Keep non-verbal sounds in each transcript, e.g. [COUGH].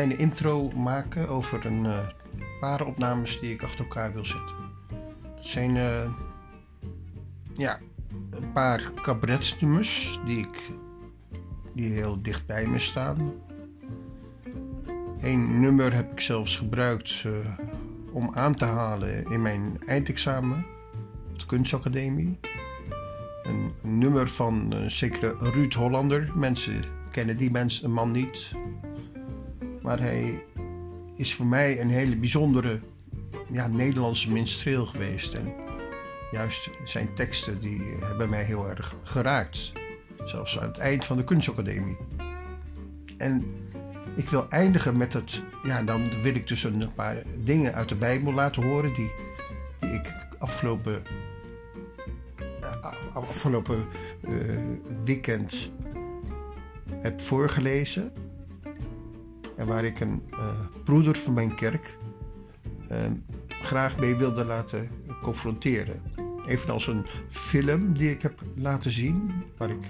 kleine intro maken over een uh, paar opnames die ik achter elkaar wil zetten. Het zijn uh, ja, een paar cabaretnummers die, ik, die heel dicht bij me staan. Eén nummer heb ik zelfs gebruikt uh, om aan te halen in mijn eindexamen op de kunstacademie. Een, nummer van zekere Ruud Hollander. Mensen kennen die mens, een man niet. Maar hij is voor mij een hele bijzondere ja, Nederlandse minstreel geweest. En juist zijn teksten die hebben mij heel erg geraakt. Zelfs aan het eind van de kunstacademie. En ik wil eindigen met het. Ja, dan wil ik dus een paar dingen uit de Bijbel laten horen. die, ik afgelopen. afgelopen uh, weekend heb voorgelezen. En waar ik een uh, broeder van mijn kerk uh, graag mee wilde laten confronteren. Evenals een film die ik heb laten zien, waar ik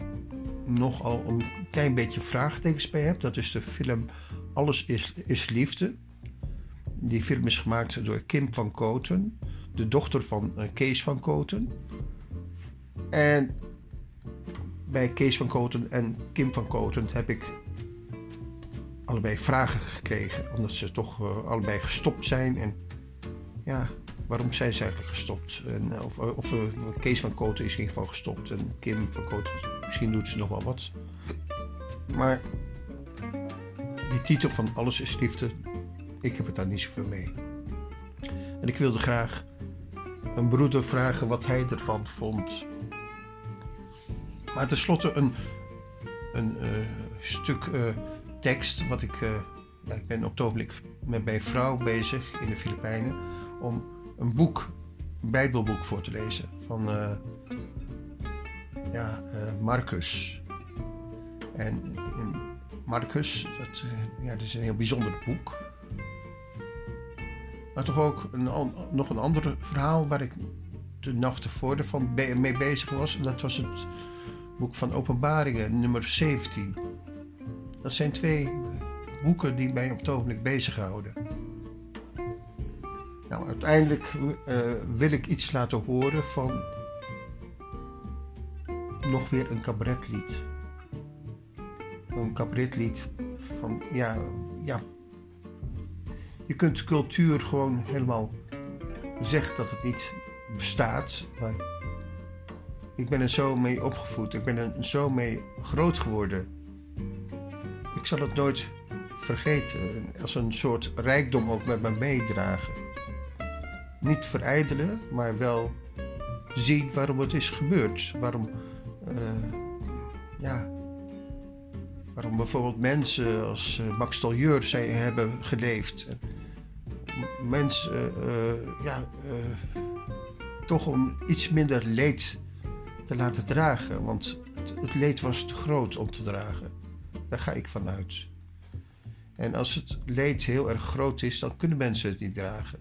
nogal een klein beetje vraagtekens bij heb. Dat is de film Alles is, is Liefde. Die film is gemaakt door Kim van Koten, de dochter van uh, Kees van Koten. En bij Kees van Koten en Kim van Koten heb ik allebei vragen gekregen. Omdat ze toch uh, allebei gestopt zijn. En ja, waarom zijn ze eigenlijk gestopt? En, of of uh, Kees van Koten is in ieder geval gestopt. En Kim van Koten, misschien doet ze nog wel wat. Maar die titel van Alles is Liefde, ik heb het daar niet zoveel mee. En ik wilde graag een broeder vragen wat hij ervan vond. Maar tenslotte een, een stuk tekst wat ik... Ja, ik ben op het ogenblik met mijn vrouw bezig in de Filipijnen... om een boek, een bijbelboek voor te lezen van ja, Marcus. En Marcus, dat, ja, dat is een heel bijzonder boek. Maar toch ook een, nog een ander verhaal waar ik de nacht ervoor mee bezig was. En dat was het boek van Openbaringen, nummer 17. Dat zijn twee boeken die mij op het ogenblik bezighouden. Nou, uiteindelijk uh, wil ik iets laten horen van nog weer een cabaretlied. Een cabaretlied van, ja, ja. Je kunt cultuur gewoon helemaal zeggen dat het niet bestaat, maar ik ben er zo mee opgevoed. Ik ben er zo mee groot geworden. Ik zal het nooit vergeten. Als een soort rijkdom ook met me meedragen. Niet verijdelen, maar wel zien waarom het is gebeurd. Waarom, uh, ja, waarom bijvoorbeeld mensen als uh, Max Taljeur hebben geleefd. Mensen, uh, ja, toch om iets minder leed te laten dragen. Want het leed was te groot om te dragen. Daar ga ik vanuit. En als het leed heel erg groot is, dan kunnen mensen het niet dragen.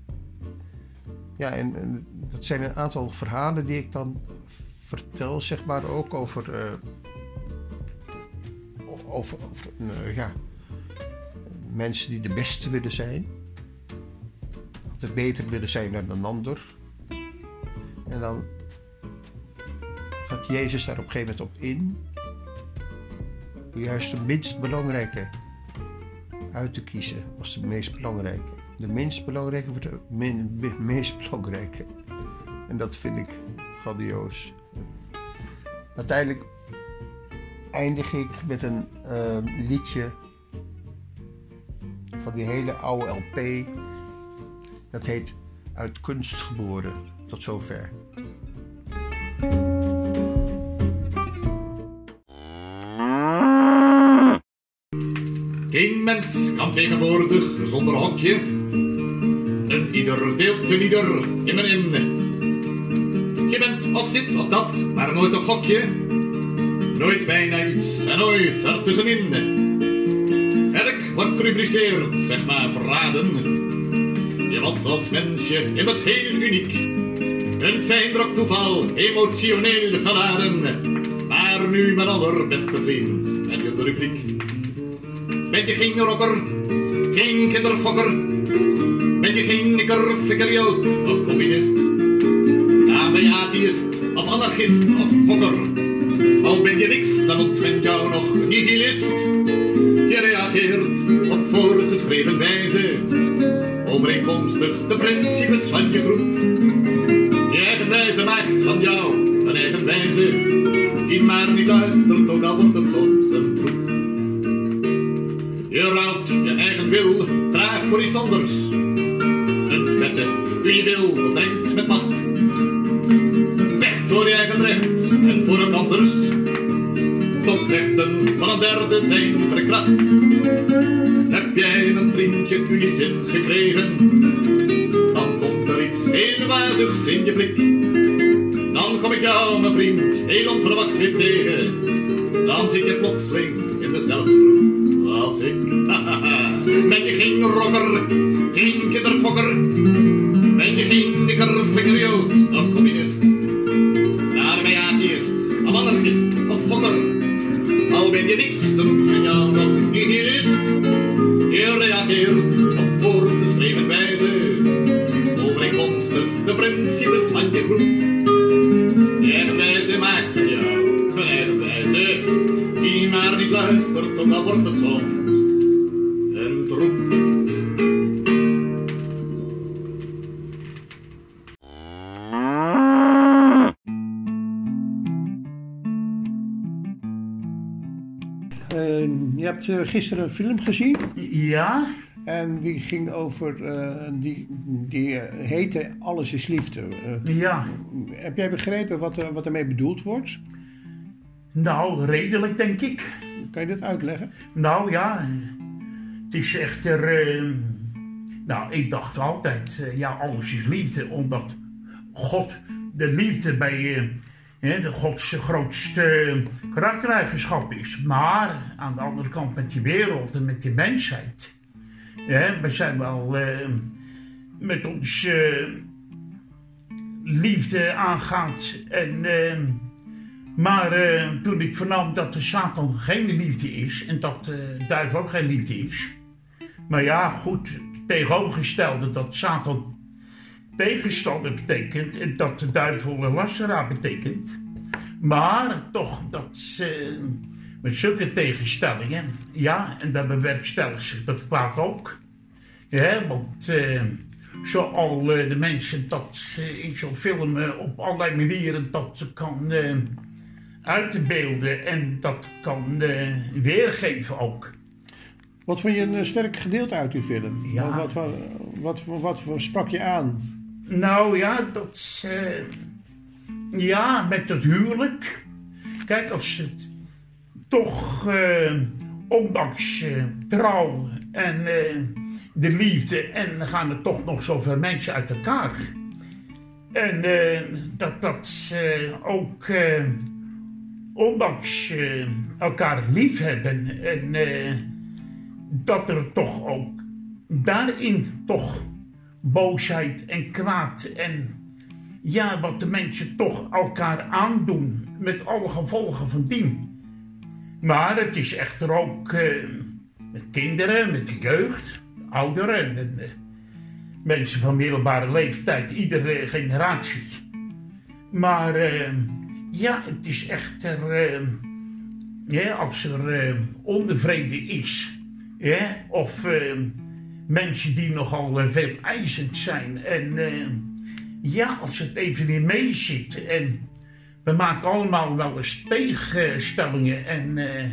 Ja, en, dat zijn een aantal verhalen die ik dan vertel, zeg maar, ook over. Uh, over, uh, ja, mensen die de beste willen zijn. Altijd beter willen zijn dan een ander. En dan gaat Jezus daar op een gegeven moment op in. Juist de minst belangrijke uit te kiezen als de meest belangrijke. De minst belangrijke wordt de meest belangrijke. En dat vind ik grandioos. Uiteindelijk eindig ik met een uh, liedje van die hele oude LP. Dat heet Uit kunst geboren. Tot zover. Geen mens kan tegenwoordig zonder hokje. Een ieder deelt een ieder in en in. Je bent als dit of dat, maar nooit een gokje. Nooit bijna iets en nooit ertussenin. Werk wordt gerubriceerd, zeg maar verraden. Je was als mensje immers heel uniek. Een fijn drok toeval, emotioneel geladen. Maar nu mijn allerbeste vriend, heb je de rubriek. Ben je geen robber, geen kinderfokker, ben je geen nikkerfikkerjood of communist. Dan ben je atheïst of anarchist of gokker. Al ben je niks, dan men jou nog nihilist. Je reageert op voorgeschreven wijze, overeenkomstig de principes van je groep. Je eigen wijze maakt van jou een eigen wijze, die maar niet luistert, ook al wordt het soms een troep. Anders. Een vette, wie wil, denkt met macht. Vecht voor je eigen recht en voor een anders. Tot rechten van een derde zijn verkracht. Heb jij een vriendje u je zin gekregen? Dan komt er iets heel wazigs in je blik. Dan kom ik jou, mijn vriend, heel onverwachts weer tegen. Dan zit je plotseling in dezelfde groep als ik. [LAUGHS] Ben je geen rocker, je hebt eh, gisteren een film gezien Ja, en die ging over, eh, die, die eh, heette Alles is Liefde. Ja. heb jij begrepen wat, er, wat ermee bedoeld wordt? Nou, redelijk denk ik. Kan je dat uitleggen? Nou ja, het is echter. eh, nou, ik dacht altijd, ja, alles is liefde, omdat God de liefde bij de Gods grootste karaktereigenschap is. Maar aan de andere kant met die wereld en met die mensheid. hè, we zijn wel eh, met ons eh, liefde aangaat en. maar toen ik vernam dat de Satan geen liefde is en dat de duivel ook geen liefde is. Maar ja, goed, tegenovergestelde dat Satan tegenstander betekent en dat de duivel een betekent. Maar toch, dat ze met zulke tegenstellingen, ja, en dan bewerkstelligt zich dat kwaad ook. Ja, want eh, zoal eh, de mensen dat in zo'n film eh, op allerlei manieren dat ze kan eh, uitbeelden en dat kan weergeven ook. Wat vond je een sterk gedeelte uit die film? Ja. Wat, wat, wat, wat, wat, wat sprak je aan? Nou ja, dat eh, ja, met het huwelijk. Kijk, als het toch, eh, ondanks eh, trouw en de liefde, en gaan er toch nog zoveel mensen uit elkaar. En dat dat ook, ondanks elkaar lief hebben, en dat er toch ook daarin toch boosheid en kwaad en ja, wat de mensen toch elkaar aandoen met alle gevolgen van dien. Maar het is echter ook eh, met kinderen, met de jeugd, de ouderen en eh, mensen van middelbare leeftijd, iedere generatie. Maar eh, ja, het is echter, eh, als er eh, ontevrede is, of mensen die nogal eh, veel eisend zijn. En eh, ja, als het even niet mee zit. En we maken allemaal wel eens tegenstellingen en eh,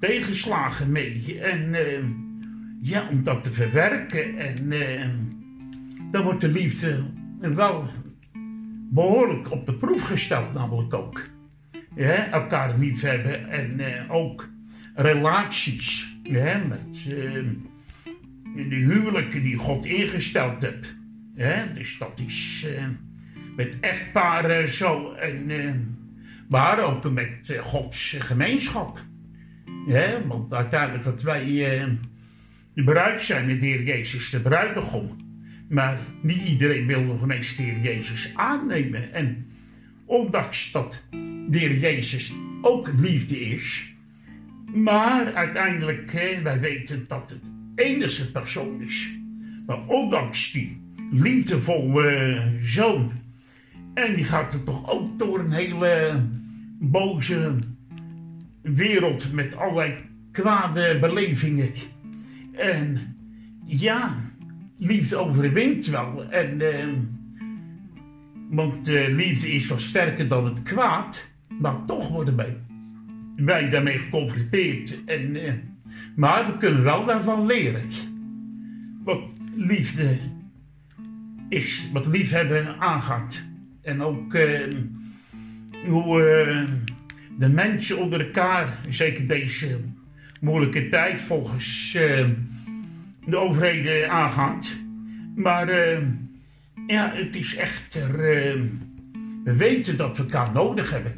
tegenslagen mee. En ja, om dat te verwerken. En dan wordt de liefde wel behoorlijk op de proef gesteld, namelijk ook. Ja, elkaar lief hebben en ook relaties. Ja, met de huwelijken die God ingesteld heeft. Ja, dus dat is eh, met echtparen zo. En, eh, maar ook met eh, Gods gemeenschap. Ja, want uiteindelijk dat wij eh, de bruid zijn met de Heer Jezus, de bruidegom. Maar niet iedereen wil nog ineens de Jezus aannemen. En ondanks dat de Heer Jezus ook liefde is. Maar uiteindelijk, wij weten dat het enige persoon is. Maar ondanks die liefdevolle zoon. En die gaat er toch ook door een hele boze wereld met allerlei kwade belevingen. En ja, liefde overwint wel. En, eh, want de liefde is wel sterker dan het kwaad. Maar toch worden wij, wij daarmee geconfronteerd. En, eh, maar we kunnen wel daarvan leren. Wat liefde is, wat liefhebben aangaat. En ook eh, hoe eh, de mensen onder elkaar, zeker deze moeilijke tijd volgens eh, de overheden aangaat. Maar ja, het is echter. we weten dat we elkaar nodig hebben.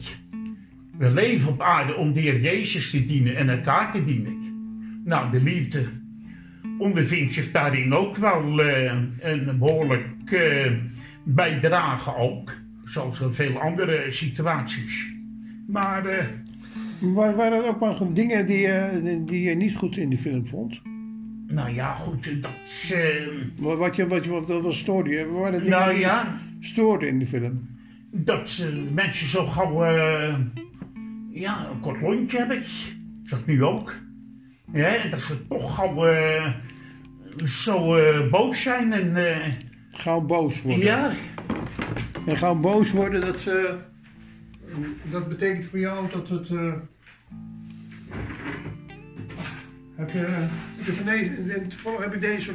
We leven op aarde om de Heer Jezus te dienen en elkaar te dienen. Nou, de liefde ondervindt zich daarin ook wel eh, een behoorlijk eh, bijdrage ook. Zoals in veel andere situaties. Maar eh, Maar waren er ook maar dingen die, je- die je niet goed in die film vond? nou ja, goed, dat... eh, Wat, je, wat je, wat, wat stoorde je? Waren dingen nou die ja, stoorden in die film? dat eh, mensen zo gauw eh, ja, een kort lontje hebben. Dat nu ook. Ja, dat ze toch gauw eh, zo eh, boos zijn. En, eh, Gauw boos worden. ja, En gauw boos worden, dat, eh, dat betekent voor jou dat het... heb je, de, toevallig heb ik deze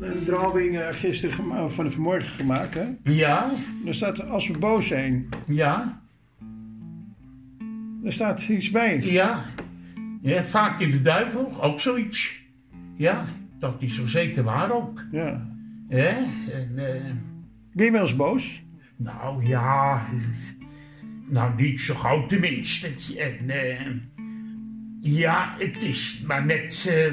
een drawing gisteren van de vanmorgen gemaakt. Hè? ja, Er staat, als we boos zijn, ja, er staat iets bij. ja. Ja. Vaak in de duivel, ook zoiets. Ja, dat is zo zeker waar ook. Ja. Hè? En, eh, Ben je wel eens boos? Nou ja, nou niet zo gauw tenminste. En eh, ja, het is maar net eh,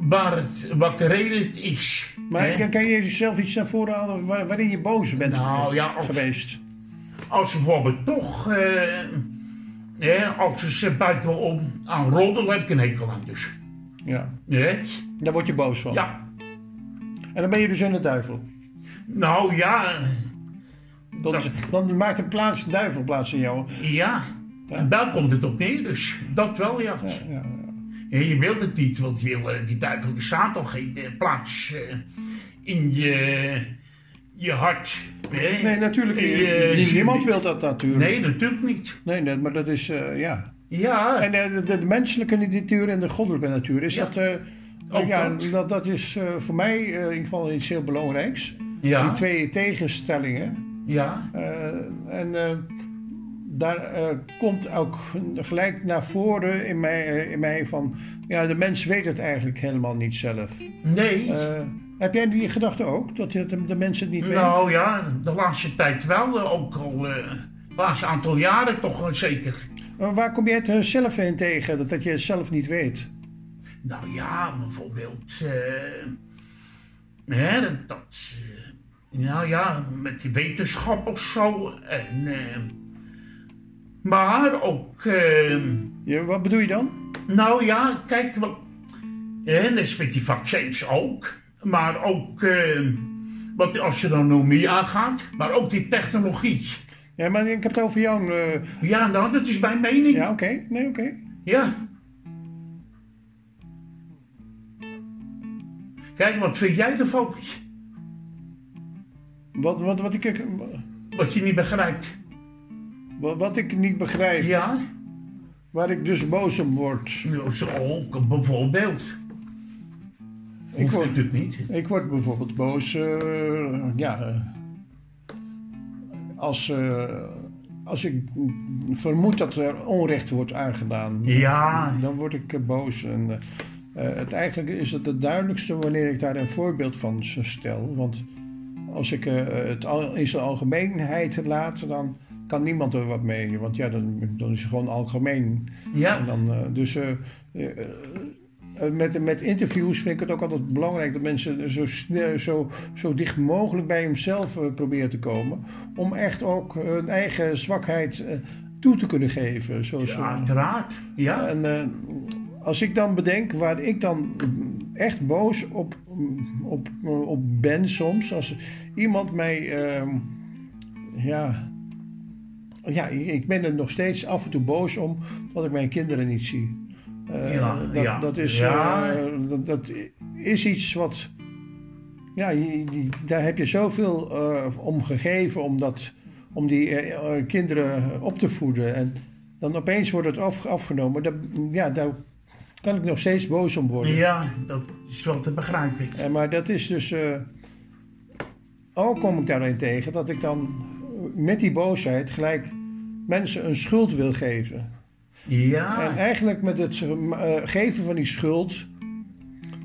waar het, wat de reden het is. Maar hè. kan, je jezelf iets naar voren halen waar- waarin je boos bent Nou ja, als, geweest? als bijvoorbeeld toch, als ze buitenom aan roddelen, heb ik een hekel aan dus. Ja. Daar word je boos van. Ja, En dan ben je dus in de duivel. nou ja, Dan, Dat- dan maakt een plaats, een duivel plaats in jou. ja. En daar komt het op neer dus. Dat wel, ja. Ja, ja. En je wilt het niet, want je wil, eh, die duivel staat toch geen eh, plaats eh, in je, je hart. Hè? Nee, natuurlijk. Niet. je niemand wil dat natuurlijk. Nee, natuurlijk niet. Nee, nee, maar dat is, eh, ja. Ja, En eh, de, de menselijke natuur en de goddelijke natuur, is Ja. dat... eh, Ook ja, dat. dat, dat is eh, voor mij eh, in ieder geval iets heel belangrijks. ja, Die twee tegenstellingen. ja, Eh, en eh, daar eh, komt ook gelijk naar voren in mij, eh, in mij van... Ja, de mens weet het eigenlijk helemaal niet zelf. nee. Eh, heb jij die gedachte ook? Dat de, de, mensen het niet weten? nou ja, de laatste tijd wel, eh, ook al eh, de laatste aantal jaren toch wel zeker. Maar waar kom jij het er zelf in tegen, dat, dat je het zelf niet weet? Nou ja, bijvoorbeeld, eh, hè, dat, dat, eh, nou ja, met die wetenschap of zo. En, eh, maar ook, eh, Ja, wat bedoel je dan? nou ja, kijk, wat, hè, net als met die vaccins ook. Maar ook eh, wat de astronomie aangaat, maar ook die technologie. Ja, maar ik heb het over jou. eh, Ja, nou, dat is mijn mening. ja, oké. Nee, oké. Ja. Kijk, wat vind jij ervan? Wat, wat, wat, ik, Wat je niet begrijpt. wat, wat ik niet begrijp, Ja? waar ik dus boos om word. Ja, Zo bijvoorbeeld. Ik word, natuurlijk niet. ik word bijvoorbeeld boos, eh, ja, eh, als, eh, als ik vermoed dat er onrecht wordt aangedaan. Ja. Dan word ik boos. En, het eigenlijk is het het duidelijkste wanneer ik daar een voorbeeld van stel. Want als ik het al, in zijn algemeenheid laat, dan kan niemand er wat mee. Want ja, dan, dan is het gewoon algemeen. En Ja. dan, eh, dus met, met interviews vind ik het ook altijd belangrijk dat mensen zo, zo, zo dicht mogelijk bij hemzelf eh, proberen te komen. Om echt ook hun eigen zwakheid eh, toe te kunnen geven. Zo, zo. Ja, uiteraard. Ja. En, eh, als ik dan bedenk waar ik dan echt boos op, op, op ben soms. Als iemand mij, ehm, ja, ja, ik ben er nog steeds af en toe boos om dat ik mijn kinderen niet zie. Eh, Ja, dat, ja. dat, is, Ja. eh, dat, dat is iets wat. Ja, je- die- daar heb je zoveel eh, om gegeven om, dat, om die kinderen op te voeden. En dan opeens wordt het af, afgenomen. Dat, ja, daar kan ik nog steeds boos om worden. Ja, dat is wel te begrijpen. Maar dat is dus. ook kom ik daarin tegen dat ik dan met die boosheid gelijk mensen een schuld wil geven. Ja, En eigenlijk met het eh, geven van die schuld,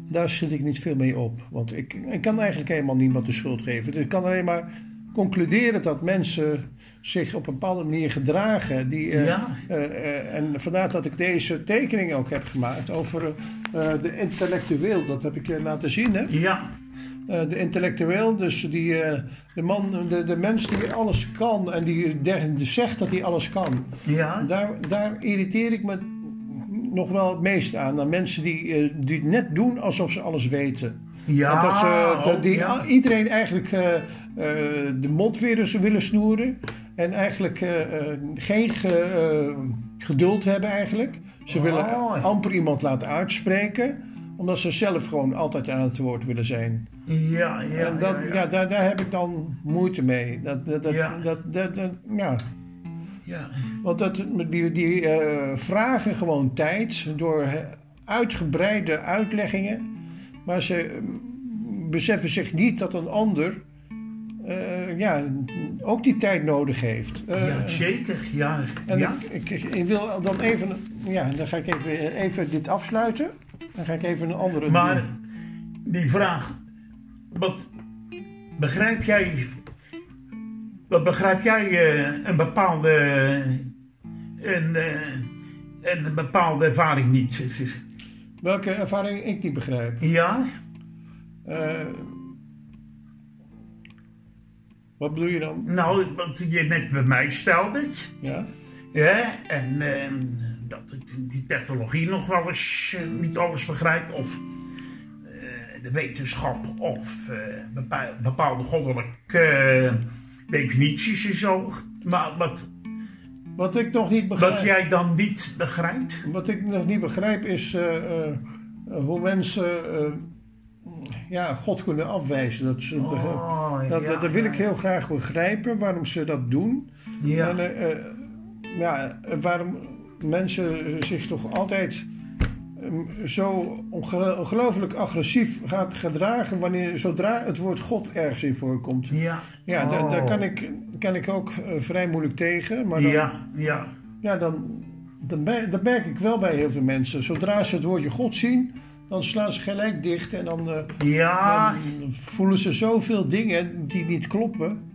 daar zit ik niet veel mee op. Want ik, ik kan eigenlijk helemaal niemand de schuld geven. Dus ik kan alleen maar concluderen dat mensen zich op een bepaalde manier gedragen. Die, eh, Ja. eh, eh, en vandaar dat ik deze tekening ook heb gemaakt over eh, de intellectueel. Dat heb ik je laten zien, hè? ja, Eh, de intellectueel, dus die, eh, de, man, de, de mens die alles kan en die, de- die zegt dat hij alles kan. ja, Daar, daar irriteer ik me nog wel het meest aan. Aan mensen die, eh, die net doen alsof ze alles weten. ja. En dat ze, dat oh, die, ja. iedereen eigenlijk de mond weer eens willen snoeren. En eigenlijk geen ge- geduld hebben eigenlijk. Ze Oh, willen amper iemand laten uitspreken. Omdat ze zelf gewoon altijd aan het woord willen zijn. Ja, ja, en dat, ja, ja, ja. daar, daar heb ik dan moeite mee. Dat, dat, dat, Ja. dat, dat, dat- ja. ja. Want dat, die, die eh, vragen gewoon tijd door uitgebreide uitleggingen. Maar ze mm, beseffen zich niet dat een ander eh, ja, ook die tijd nodig heeft. Eh, ja, zeker, ja. en ja. ik, ik, ik wil dan even, ja, dan ga ik even, even dit afsluiten. Dan ga ik even een andere Maar doen. die vraag, wat begrijp jij, wat begrijp jij eh, een bepaalde, een, eh, een bepaalde ervaring niet? Welke ervaring ik niet begrijp. Ja, Eh, wat bedoel je dan? nou, wat je net bij mij stelde, Ja? ja, en eh, dat ik die technologie nog wel eens eh, niet alles begrijpt, of eh, de wetenschap, of eh, bepa- bepaalde goddelijke definities en zo. Maar wat, Wat ik nog niet begrijp. wat jij dan niet begrijpt? Wat ik nog niet begrijp is hoe mensen ja, God kunnen afwijzen. Dat, ze, Oh, dat, ja, dat wil ja, ik heel graag begrijpen waarom ze dat doen. Ja, En ja, waarom mensen zich toch altijd eh, zo onge- ongelooflijk agressief gaat gedragen wanneer, zodra het woord God ergens in voorkomt. ja. Ja, daar, daar Oh. kan, ik, kan ik ook eh, vrij moeilijk tegen. Maar dan, Ja, ja. ja, dan, dan, dat merk ik wel bij heel veel mensen. Zodra ze het woordje God zien, dan slaan ze gelijk dicht en dan, eh, Ja, dan voelen ze zoveel dingen die niet kloppen.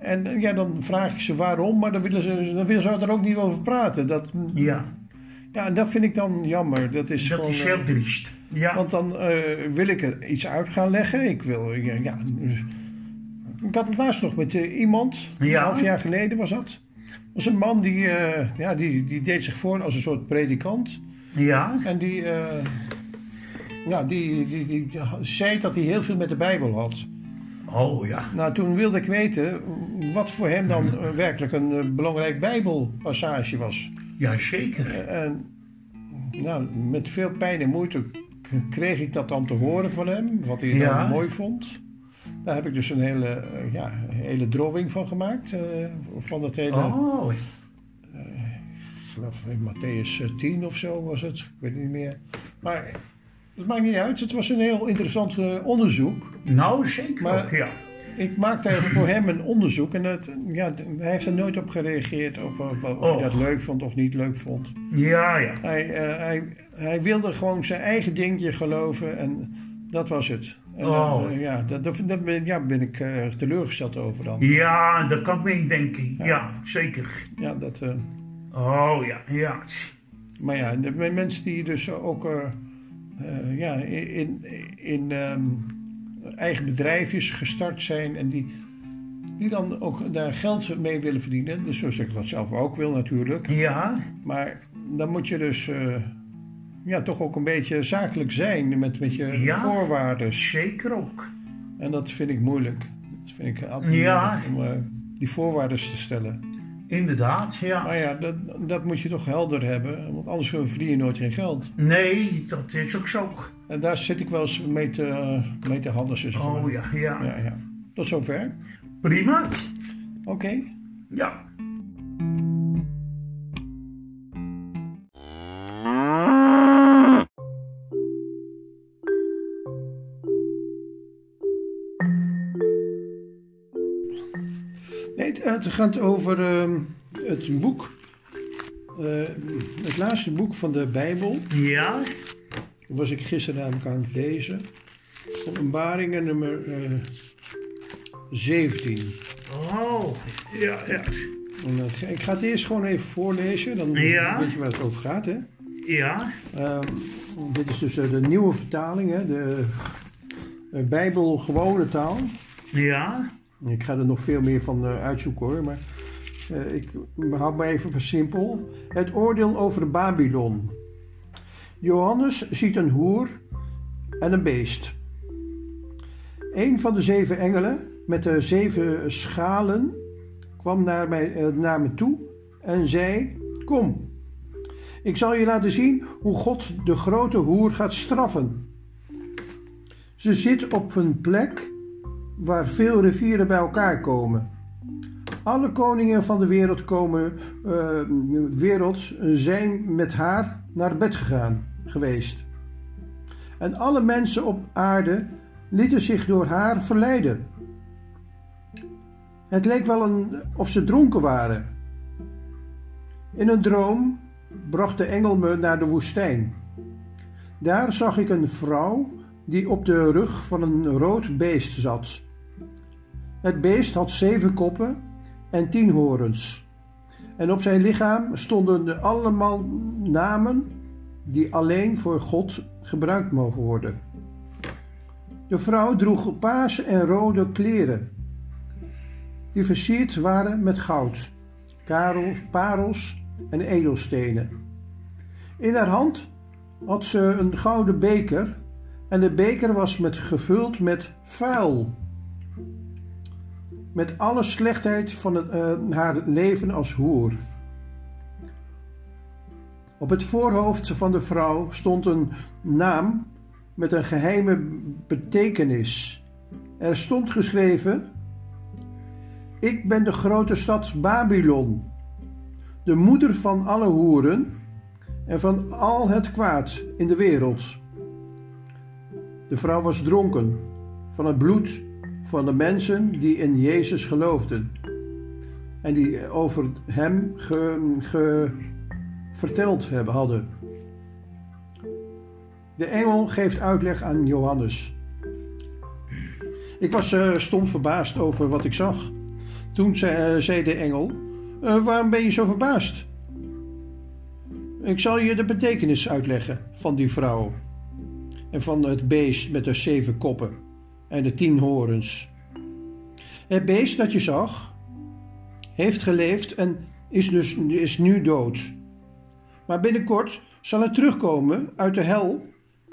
En eh, ja, dan vraag ik ze waarom, maar dan willen ze, dan willen ze er ook niet over praten. Dat, ja. ja, en dat vind ik dan jammer. Dat is Dat gewoon, is eh, heel triest. Ja, want dan eh, wil ik er iets uit gaan leggen. Ik wil, ja, ik had het laatst nog met iemand, Ja. een half jaar geleden was dat. was een man die, ja, die, die deed zich voor als een soort predikant. ja. En die, ja, die, die, die, zei dat hij heel veel met de Bijbel had. Oh ja. Nou, toen wilde ik weten wat voor hem dan eh, werkelijk een eh, belangrijk Bijbelpassage was. Ja, zeker. En nou, met veel pijn en moeite kreeg ik dat dan te horen van hem, wat hij Ja. dan mooi vond. Daar heb ik dus een hele, eh, ja, hele drawing van gemaakt. eh, van dat hele, Oh, ik geloof in Matthäus eh, 10 of zo was het. Ik weet het niet meer. Maar het maakt niet uit. Het was een heel interessant eh, onderzoek. nou zeker Maar- ook, ja. Ik maakte voor hem een onderzoek en dat, ja, hij heeft er nooit op gereageerd. Of, of, of hij dat leuk vond of niet leuk vond. Ja, ja. Hij, eh, hij, hij wilde gewoon zijn eigen dingetje geloven en dat was het. En Oh. dat, eh, ja, daar dat, dat ben, ja, ben ik eh, teleurgesteld over dan. Ja, dat kan ik me indenken. Ja, zeker. Ja, dat, eh, Oh ja, ja. maar ja, de men- mensen die dus ook eh, ja, in, in ehm, eigen bedrijfjes gestart zijn en die, die dan ook daar geld mee willen verdienen. Dus zoals ik dat zelf ook wil natuurlijk. Ja, Maar dan moet je dus eh, ja, toch ook een beetje zakelijk zijn met, met je Ja. voorwaarden. Zeker ook. En dat vind ik moeilijk. Dat vind ik altijd Ja. moeilijk om eh, die voorwaarden te stellen. Inderdaad, ja. Maar ja, dat, dat moet je toch helder hebben, want anders verdien je nooit geen geld. Nee, dat is ook zo. En daar zit ik wel eens mee te, mee te handelen. zeg maar. Oh ja, ja. ja, ja. Tot zover. Prima. Oké. Ja. Het, het gaat over ehm, het boek. eh, het laatste boek van de Bijbel. Ja. Dat was ik gisteren namelijk aan het lezen. Openbaringen nummer eh 17. Oh, ja, ja. Ga- ik ga het eerst gewoon even voorlezen, dan Ja. weet je waar het over gaat. Hè? Ja. Ehm, dit is dus eh, de nieuwe vertaling, hè? de eh, Bijbel gewone taal. Ja. Ik ga er nog veel meer van eh, uitzoeken hoor, maar eh, ik houd me even simpel. Het oordeel over Babylon. Johannes ziet een hoer en een beest. Een van de zeven engelen met de zeven schalen kwam naar, mij, eh, naar me toe en zei: Kom, ik zal je laten zien hoe God de grote hoer gaat straffen. Ze zit op een plek waar veel rivieren bij elkaar komen. Alle koningen van de wereld, komen, eh, wereld zijn met haar naar bed gegaan geweest. En alle mensen op aarde lieten zich door haar verleiden. Het leek wel een, of ze dronken waren. In een droom bracht de engel me naar de woestijn. Daar zag ik een vrouw die op de rug van een rood beest zat. Het beest had zeven koppen en tien horens. En op zijn lichaam stonden allemaal namen die alleen voor God gebruikt mogen worden. De vrouw droeg paarse en rode kleren, die versierd waren met goud, karels, parels en edelstenen. In haar hand had ze een gouden beker en de beker was met, gevuld met vuil met alle slechtheid van eh, haar leven als hoer. Op het voorhoofd van de vrouw stond een naam met een geheime betekenis. Er stond geschreven: Ik ben de grote stad Babylon, de moeder van alle hoeren en van al het kwaad in de wereld. De vrouw was dronken van het bloed van de mensen die in Jezus geloofden en die over hem ge, verteld hebben hadden. De engel geeft uitleg aan Johannes. Ik was eh, stom verbaasd over wat ik zag. Toen zei, eh, zei de engel: "Eh, Waarom ben je zo verbaasd? Ik zal je de betekenis uitleggen van die vrouw en van het beest met de zeven koppen en de tien horens. Het beest dat je zag, heeft geleefd en is dus is nu dood. Maar binnenkort zal het terugkomen uit de hel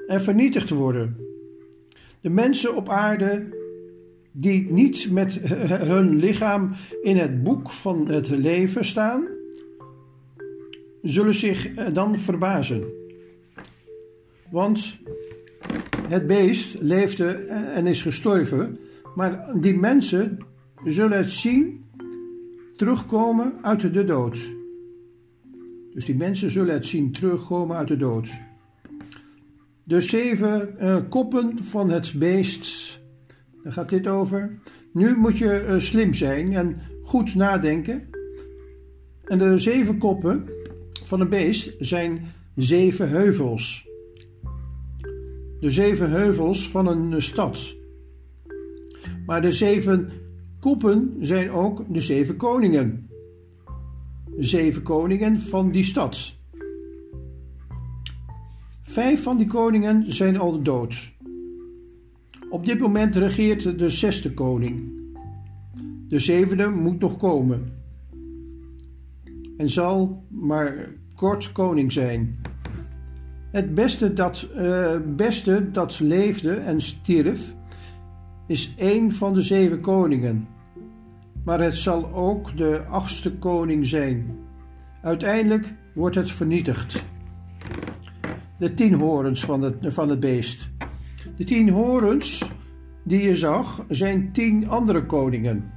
en vernietigd worden. De mensen op aarde die niet met hun lichaam in het boek van het leven staan, zullen zich dan verbazen. Want het beest leefde en is gestorven, maar die mensen zullen het zien terugkomen uit de dood. Dus die mensen zullen het zien terugkomen uit de dood. De zeven eh, koppen van het beest, daar gaat dit over. Nu moet je eh, slim zijn en goed nadenken. En de zeven koppen van een beest zijn zeven heuvels de zeven heuvels van een stad. Maar de zeven koppen zijn ook de zeven koningen. De zeven koningen van die stad. Vijf van die koningen zijn al dood. Op dit moment regeert de zesde koning. De zevende moet nog komen. En zal maar kort koning zijn. Het beste dat, eh, beste dat leefde en stierf is één van de zeven koningen. Maar het zal ook de achtste koning zijn. Uiteindelijk wordt het vernietigd. De tien horens van het, van het beest. De tien horens die je zag zijn tien andere koningen.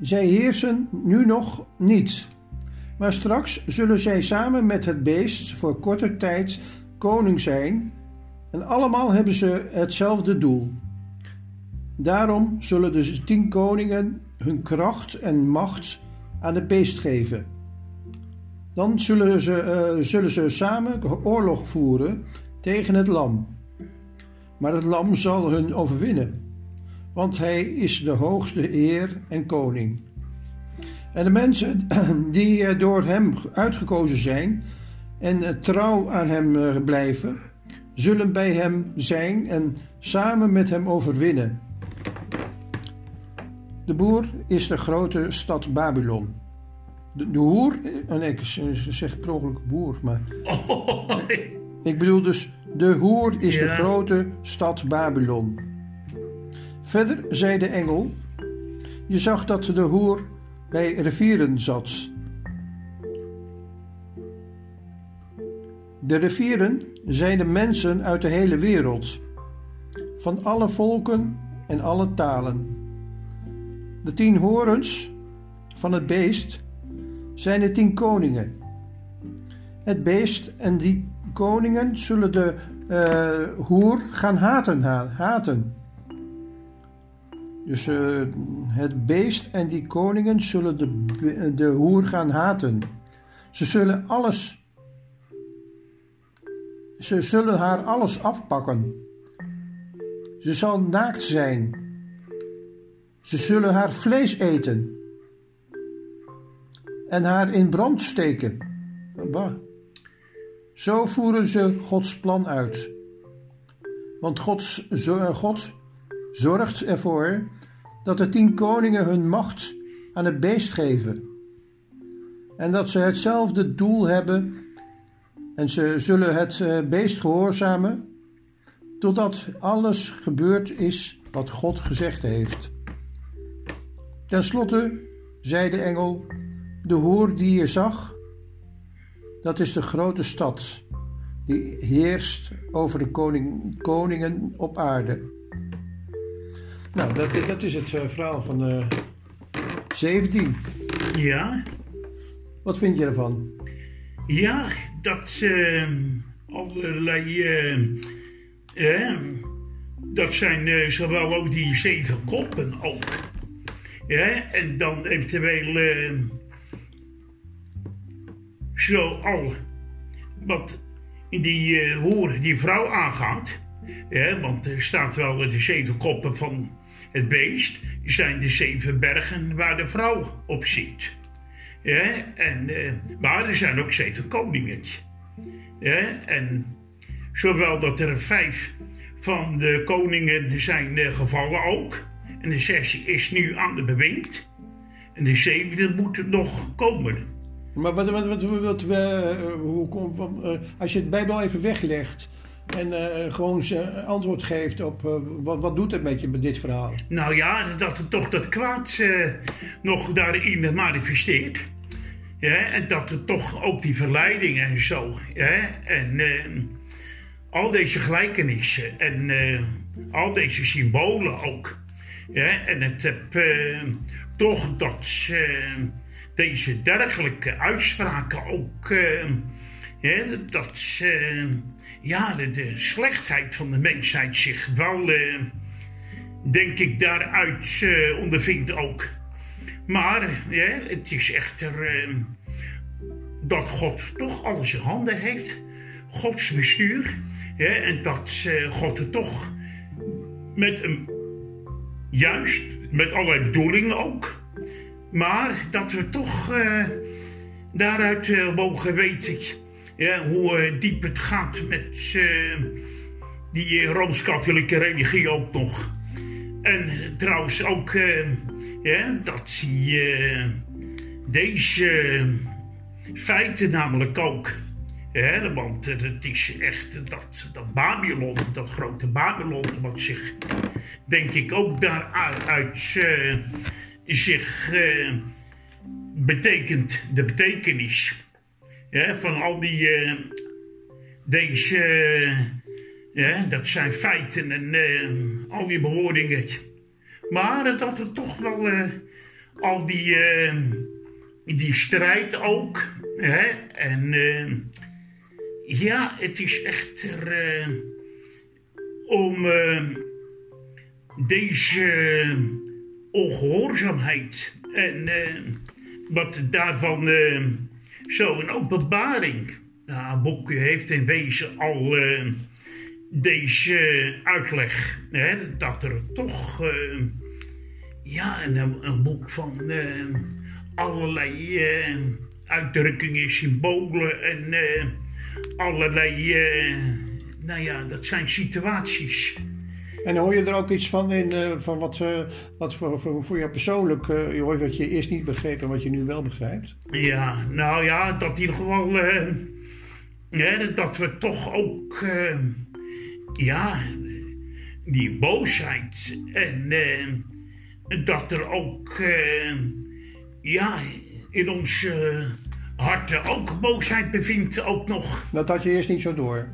Zij heersen nu nog niet, maar straks zullen zij samen met het beest voor korte tijd koning zijn en allemaal hebben ze hetzelfde doel. Daarom zullen de tien koningen hun kracht en macht aan het beest geven. Dan zullen ze, uh, zullen ze samen oorlog voeren tegen het lam. Maar het lam zal hun overwinnen, want hij is de hoogste eer en koning. En de mensen [CLEARS THROAT] die eh, door hem uitgekozen zijn en eh, trouw aan hem blijven, zullen bij hem zijn en samen met hem overwinnen. De boer is de grote stad Babylon. De, de hoer, oh nee, ik zeg per boer, maar. Oh, [LAUGHS] Ik bedoel dus, de hoer is de grote stad Babylon. Verder zei de engel: Je zag dat de hoer bij rivieren zat. De rivieren zijn de mensen uit de hele wereld, van alle volken en alle talen. De tien horens van het beest zijn de tien koningen. Het beest en die koningen zullen de uh, hoer gaan haten. haten. Dus uh, het beest en die koningen zullen de, de hoer gaan haten. Ze zullen alles. Ze zullen haar alles afpakken. Ze zal naakt zijn ze zullen haar vlees eten en haar in brand steken. Zo voeren ze Gods plan uit. Want God, God zorgt ervoor dat de tien koningen hun macht aan het beest geven. En dat ze hetzelfde doel hebben en ze zullen het eh, beest gehoorzamen totdat alles gebeurd is wat God gezegd heeft. Ten slotte zei de engel: De hoer die je zag, dat is de grote stad die heerst over de koning, koningen op aarde. Nou, dat, dat is het uh, verhaal van uh, eh, 17. Ja. Wat vind je ervan? Ja, dat uh, allerlei. dat zijn zowel ook die zeven koppen ook. Ja, en dan eventueel zo al wat die uh, hoer die vrouw aangaat. Ja, want er staat wel de zeven koppen van het beest. zijn de zeven bergen waar de vrouw op zit. Ja, en, uh, maar er zijn ook zeven koningen. Ja, en zowel dat er vijf van de koningen zijn gevallen ook. En de zesde is nu aan de bewind. En de zevende moet nog komen. Maar wat, wat, wat, wat, uh, als je het Bijbel even weglegt en uh, gewoon antwoord geeft op wat, wat doet het met je met dit verhaal? Nou ja, dat het toch dat kwaad nog daarin manifesteert. Ja, en dat het toch ook die verleiding en zo. Ja, en al deze gelijkenissen en al deze symbolen ook. Ja, en het heb uh, toch dat uh, deze dergelijke uitspraken ook. Uh, dat ja, de, slechtheid van de mensheid zich wel, denk ik, daaruit ondervindt ook. Maar het is echter dat God toch alles in handen heeft. Gods bestuur. En dat God er toch met een Juist, met allerlei bedoelingen ook. Maar dat we toch uh, daaruit uh, mogen weten ja, hoe uh, diep het gaat met die rooms-katholieke religie ook nog. En trouwens ook ja, dat die, deze feiten namelijk ook Hè, want eh, het is echt dat, dat Babylon, dat grote Babylon, wat zich, denk ik, ook daaruit uh, zich uh, betekent, de betekenis hè, van al die, uh, deze, ja, dat zijn feiten en al die bewoordingen. Maar dat er toch wel al die, die strijd ook, hè, en ja, het is echter uh, om uh, deze ongehoorzaamheid en uh, wat daarvan zo een openbaring. Nou, boek heeft in wezen al deze uitleg, hè, dat er toch ja, een, een, boek van allerlei uitdrukkingen, symbolen en allerlei, nou ja, dat zijn situaties. En hoor je er ook iets van in, uh, van wat, uh, wat voor, voor, jou persoonlijk, je hoort wat je eerst niet begreep en wat je nu wel begrijpt? Ja, nou ja, dat in ieder geval, dat we toch ook, ja, die boosheid en dat er ook, ja, in ons hart ook boosheid bevindt, ook nog. Dat had je eerst niet zo door?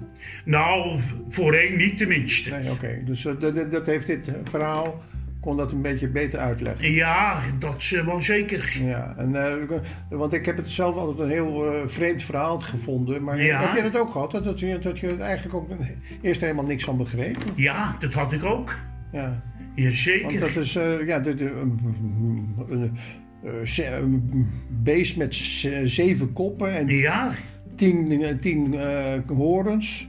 Nou, voorheen niet tenminste. Nee, oké. Dus uh, dat, dat, heeft dit verhaal, kon dat een beetje beter uitleggen? Ja, dat is uh, wel zeker. Ja, en, uh, want ik heb het zelf altijd een heel vreemd verhaal gevonden. Maar heb je dat ook gehad? Dat je, dat je eigenlijk ook eerst helemaal niks van begreep? Ja, dat had ik ook. Ja. Jazeker. Want dat is, ja, de, de, uh, beest met zeven koppen en ja. tien, eh, tien uh, horens.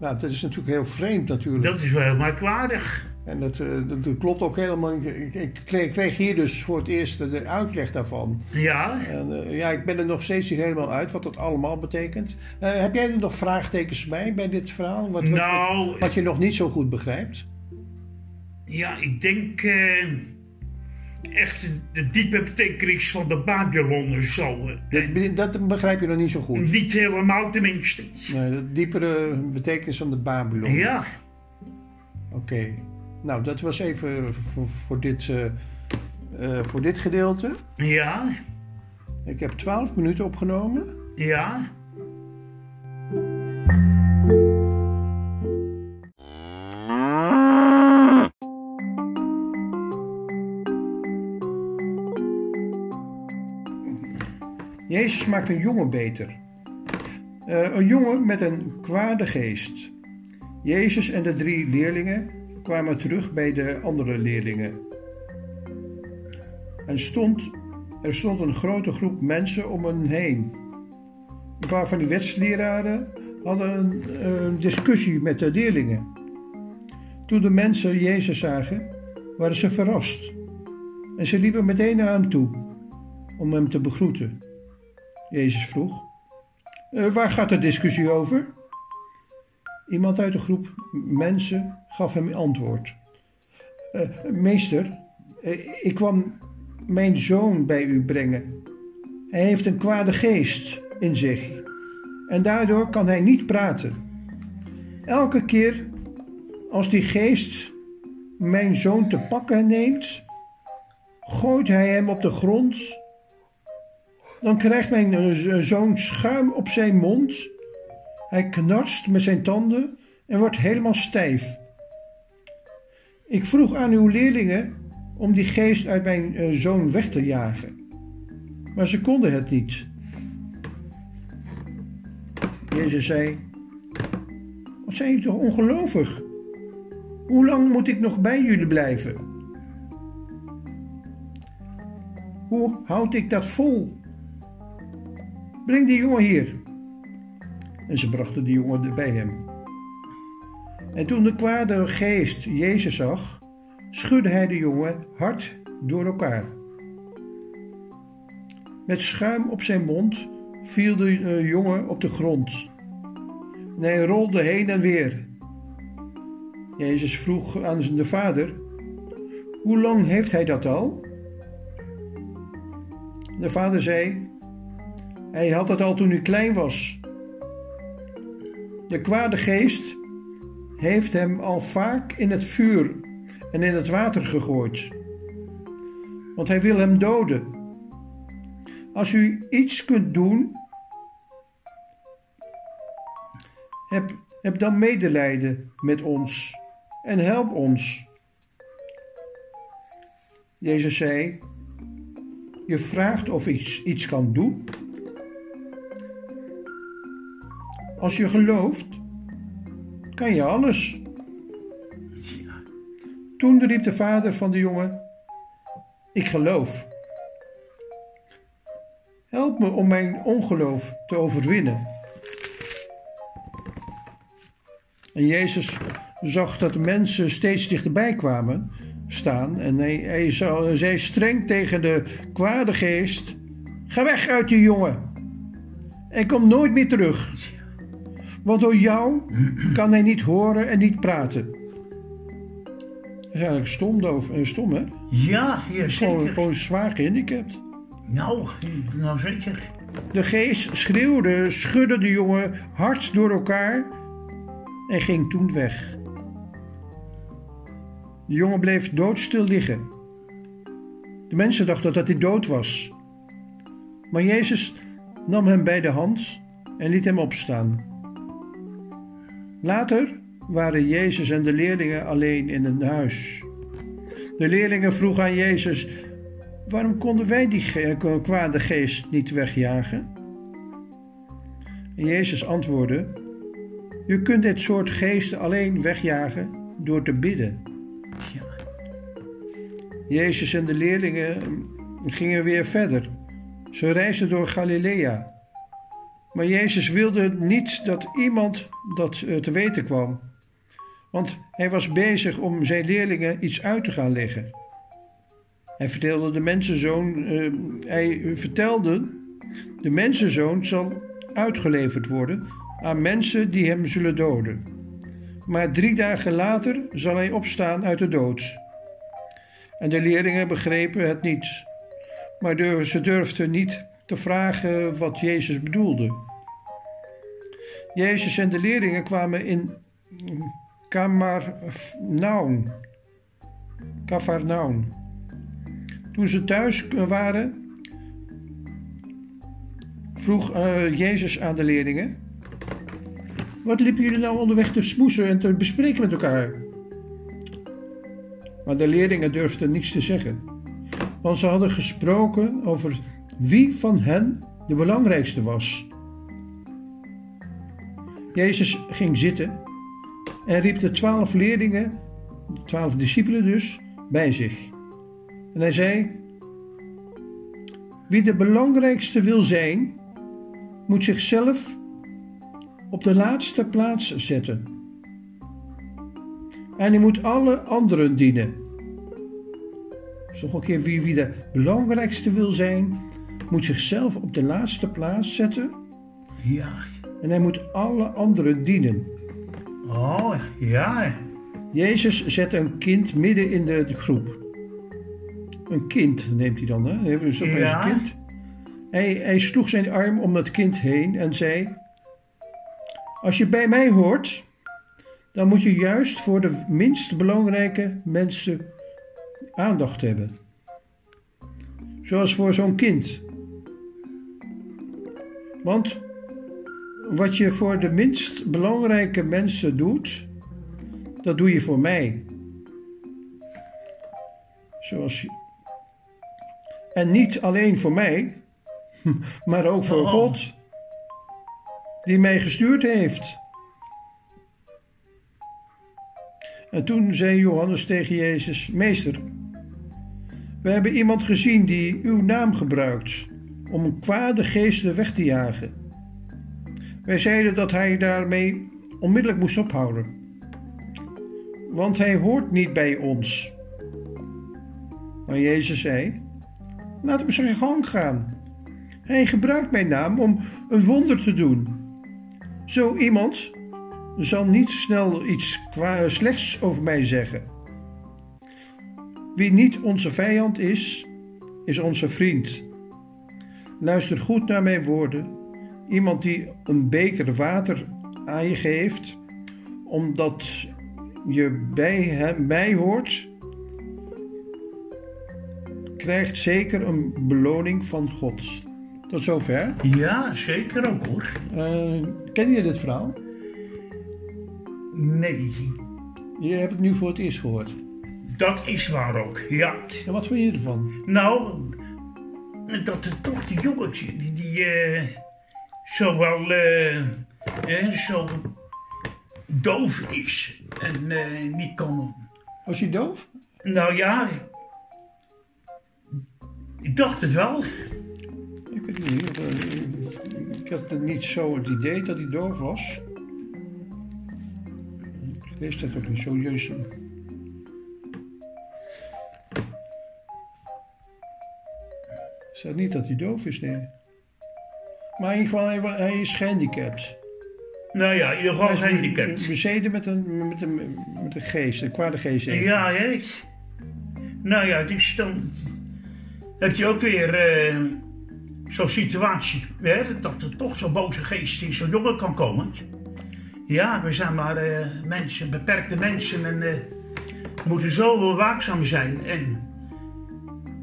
Nou, dat is natuurlijk heel vreemd natuurlijk. Dat is wel heel merkwaardig. En dat, dat, dat, klopt ook helemaal. Ik, ik, kreeg hier dus voor het eerst de uitleg daarvan. Ja. En, uh, ja, ik ben er nog steeds niet helemaal uit wat dat allemaal betekent. Uh, heb jij er nog vraagtekens bij, bij dit verhaal? Wat, nou, wat, wat, je nog niet zo goed begrijpt? Ja, ik denk echt de diepe betekenis van de Babylon zo. Dat, dat, begrijp je nog niet zo goed? Niet helemaal tenminste. Nee, de diepere betekenis van de Babylon. Ja. Oké. Nou, dat was even voor, voor dit, uh, uh, voor dit gedeelte. Ja. Ik heb twaalf minuten opgenomen. Ja. Jezus maakt een jongen beter. Uh, een jongen met een kwade geest. Jezus en de drie leerlingen kwamen terug bij de andere leerlingen. En stond, er stond een grote groep mensen om hen heen. Een paar van die wetsleraren hadden een, een discussie met de leerlingen. Toen de mensen Jezus zagen, waren ze verrast. En ze liepen meteen naar hem toe om hem te begroeten. Jezus vroeg. Uh, waar gaat de discussie over? Iemand uit de groep mensen gaf hem antwoord. Uh, meester, uh, ik kwam mijn zoon bij u brengen. Hij heeft een kwade geest in zich en daardoor kan hij niet praten. Elke keer als die geest mijn zoon te pakken neemt, gooit hij hem op de grond dan krijgt mijn eh, zoon schuim op zijn mond. Hij knarst met zijn tanden en wordt helemaal stijf. Ik vroeg aan uw leerlingen om die geest uit mijn eh, zoon weg te jagen, maar ze konden het niet. Jezus zei: Wat zijn jullie toch ongelovig? Hoe lang moet ik nog bij jullie blijven? Hoe houd ik dat vol? Breng die jongen hier. En ze brachten die jongen bij hem. En toen de kwade geest Jezus zag, schudde hij de jongen hard door elkaar. Met schuim op zijn mond viel de eh, jongen op de grond. En hij rolde heen en weer. Jezus vroeg aan de vader: Hoe lang heeft hij dat al? De vader zei: hij had het al toen hij klein was. De kwade geest heeft hem al vaak in het vuur en in het water gegooid. Want hij wil hem doden. Als u iets kunt doen, heb, heb dan medelijden met ons en help ons. Jezus zei: Je vraagt of ik iets kan doen. Als je gelooft, kan je alles. Toen riep de vader van de jongen: Ik geloof. Help me om mijn ongeloof te overwinnen. En Jezus zag dat de mensen steeds dichterbij kwamen staan en hij, hij zei streng tegen de kwade geest: Ga weg uit die jongen en kom nooit meer terug. Want door jou kan hij niet horen en niet praten. Dat is eigenlijk stom, doof, eh, stom hè? Ja, ja, Gewoon, zeker. gewoon zwaar gehandicapt. Nou, nou zeker. De geest schreeuwde, schudde de jongen hard door elkaar en ging toen weg. De jongen bleef doodstil liggen. De mensen dachten dat hij dood was. Maar Jezus nam hem bij de hand en liet hem opstaan. Later waren Jezus en de leerlingen alleen in een huis. De leerlingen vroegen aan Jezus: Waarom konden wij die ge- kwade geest niet wegjagen? En Jezus antwoordde: Je kunt dit soort geesten alleen wegjagen door te bidden. Ja. Jezus en de leerlingen gingen weer verder. Ze reisden door Galilea. Maar Jezus wilde niet dat iemand dat eh, te weten kwam. Want hij was bezig om zijn leerlingen iets uit te gaan leggen. Hij vertelde de mensenzoon, eh, hij vertelde, de mensenzoon zal uitgeleverd worden aan mensen die hem zullen doden. Maar drie dagen later zal hij opstaan uit de dood. En de leerlingen begrepen het niet, maar ze durfden niet te vragen wat Jezus bedoelde. Jezus en de leerlingen kwamen in Kamarnaum. Kafarnaum. Toen ze thuis waren, vroeg eh, Jezus aan de leerlingen: Wat liepen jullie nou onderweg te smoesen en te bespreken met elkaar? Maar de leerlingen durfden niets te zeggen, want ze hadden gesproken over wie van hen de belangrijkste was. Jezus ging zitten en riep de twaalf leerlingen, de twaalf discipelen dus, bij zich. En hij zei: Wie de belangrijkste wil zijn, moet zichzelf op de laatste plaats zetten. En hij moet alle anderen dienen. Dus nog een keer, wie, wie de belangrijkste wil zijn, moet zichzelf op de laatste plaats zetten. Ja. En hij moet alle anderen dienen. Oh, ja. Jezus zet een kind midden in de, groep. Een kind neemt hij dan, hè? Hij heeft dus opeens Ja. een kind. Hij, hij sloeg zijn arm om dat kind heen en zei: Als je bij mij hoort, dan moet je juist voor de minst belangrijke mensen aandacht hebben. Zoals voor zo'n kind. Want wat je voor de minst belangrijke mensen doet, dat doe je voor mij. Zoals je- En niet alleen voor mij, [LAUGHS] maar ook voor Oh. God, die mij gestuurd heeft. En toen zei Johannes tegen Jezus: Meester, we hebben iemand gezien die uw naam gebruikt om kwade geesten weg te jagen. Wij zeiden dat hij daarmee onmiddellijk moest ophouden, want hij hoort niet bij ons. Maar Jezus zei: Laat hem zijn gang gaan. Hij gebruikt mijn naam om een wonder te doen. Zo iemand zal niet snel iets slechts over mij zeggen. Wie niet onze vijand is, is onze vriend. Luister goed naar mijn woorden. Iemand die een beker water aan je geeft, omdat je bij hem bij hoort, krijgt zeker een beloning van God. Tot zover. Ja, zeker ook hoor. Eh, ken je dit verhaal? Nee, Je hebt het nu voor het eerst gehoord. dat is waar ook, ja. En wat vind je ervan? Nou, dat er toch die jongetje, die, die eh, zo wel eh, zo doof is en eh, niet kan. Was je doof? Nou ja, ik dacht het wel. Ik weet het niet. Ik had niet zo het idee dat hij doof was. Ik lees dat ook niet zo juist. Staat niet dat hij doof is, nee. Maar in ieder geval, hij, is gehandicapt. Nou ja, in ieder geval is gehandicapt. Bezeten met een, met een, met een geest, een kwade geest. Ja, hè? Nou ja, dus dan heb je ook weer eh, zo'n situatie, hè? dat er toch zo'n boze geest in zo'n jongen kan komen. Ja, we zijn maar eh, mensen, beperkte mensen en we moeten zo wel waakzaam zijn. En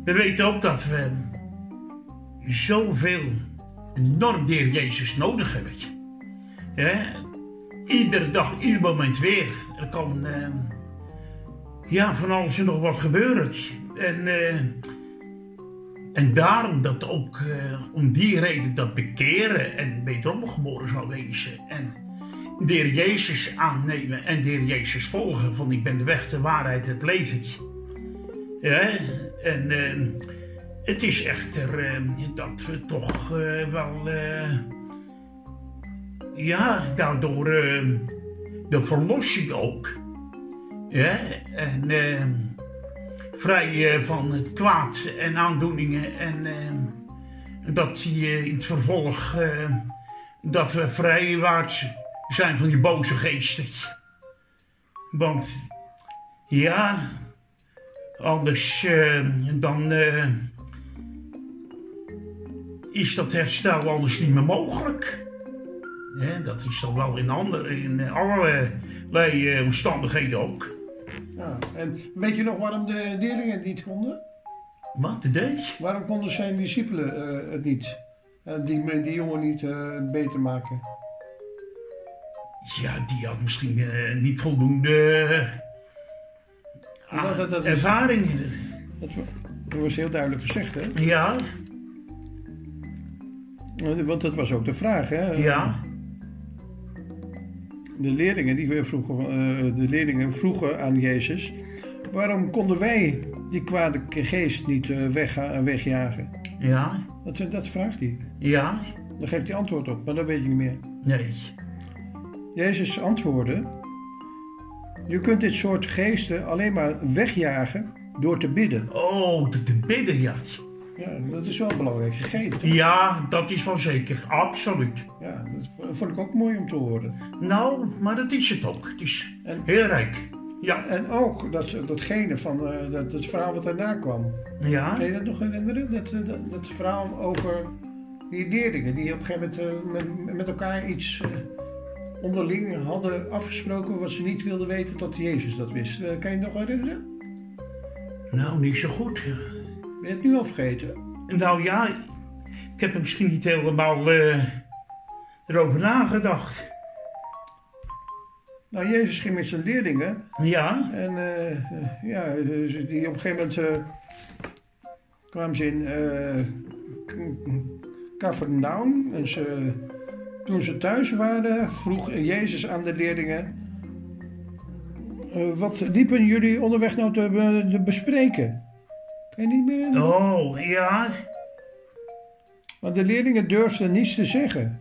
we weten ook dat we zoveel enorm de Heer Jezus nodig hebben. Ja, iedere dag, ieder moment weer. Er kan eh, ja, van alles en nog wat gebeuren. En, eh, en daarom dat ook eh, om die reden dat bekeren en wederom geboren zou wezen. En de Heer Jezus aannemen en de Heer Jezus volgen. Van ik ben de weg, de waarheid, het leven. Ja, en eh, het is echter eh, dat we toch eh, wel... eh, ja, daardoor eh, de verlossing ook. Ja, en eh, vrij eh, van het kwaad en aandoeningen. En dat die in het vervolg dat we vrijwaarts zijn van die boze geesten. Want ja, anders dan is dat herstel anders niet meer mogelijk. Ja, dat is dan wel in, andere, in allerlei eh, omstandigheden ook. Ja, en weet je nog waarom de leerlingen het niet konden? Wat, de deed? Waarom konden zijn discipelen eh, het niet? En die, die jongen niet eh, beter maken? Ja, die had misschien eh, niet voldoende dat- dat- dat is- ervaring. Dat was heel duidelijk gezegd, hè? Ja, Want dat was ook de vraag, hè? ja, De leerlingen, die vroegen, eh, de leerlingen vroegen aan Jezus... waarom konden wij die kwade geest niet eh, wegga- wegjagen? ja, Dat, dat vraagt hij. ja, Dan geeft hij antwoord op, maar dat weet je niet meer. nee. Jezus antwoordde: Je kunt dit soort geesten alleen maar wegjagen door te bidden. Oh, te, te bidden, ja. Ja, dat is wel een belangrijk gegeven. toch? Ja, dat is wel zeker, absoluut. Ja, dat vond ik ook mooi om te horen. Nou, maar dat is het ook. Het is En- heel rijk. Ja, En ook dat, datgene van eh, dat, het verhaal wat daarna kwam. ja, Kan je dat nog herinneren? Dat, eh, dat, dat verhaal over die leerlingen die op een gegeven moment eh, met, met elkaar iets onderling hadden afgesproken wat ze niet wilden weten tot Jezus dat wist. Kan je het nog herinneren? nou, niet zo goed. Ben je het nu al vergeten? Nou ja, ik heb er misschien niet helemaal eh, erover nagedacht. Nou, Jezus ging met zijn leerlingen Ja, en eh, eh, ja, die op een gegeven moment kwamen ze in Capernaum. En ze, toen ze thuis waren, vroeg Jezus aan de leerlingen: Wat liepen jullie onderweg nou te, te bespreken? Kan je niet meer herinneren? oh, ja, Want de leerlingen durfden niets te zeggen.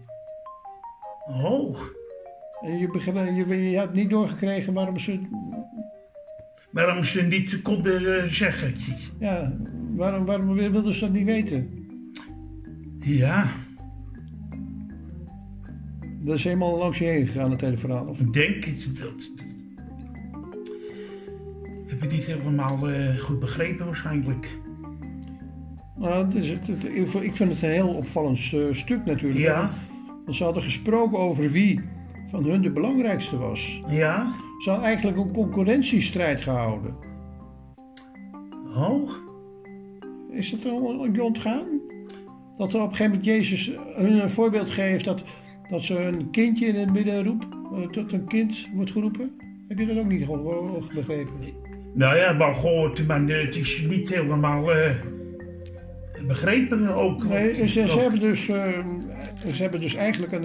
oh. En je, je, je had niet doorgekregen waarom ze Waarom ze niet konden eh, zeggen. Ja, waarom, waarom wilden ze dat niet weten? Ja, Dat is helemaal langs je heen gegaan, het hele verhaal. Of? ik denk. Dat, heb ik niet helemaal eh, goed begrepen waarschijnlijk. Nou, het is, het, het- ik vind- het een heel opvallend stuk natuurlijk. Ja, Want ze hadden gesproken over wie van hun de belangrijkste was. Ja? Ze hadden eigenlijk een concurrentiestrijd gehouden. Oh? Is dat je ontgaan? Dat er op een gegeven moment Jezus hun een voorbeeld geeft dat, dat ze een kindje in het midden roept, eh, dat een kind wordt geroepen? Heb je dat ook niet begrepen? Nou ja, wel gehoord, maar het is niet helemaal eh, begrepen ook. Nee, ze, ze, hebben dus, eh, ze hebben dus eigenlijk een.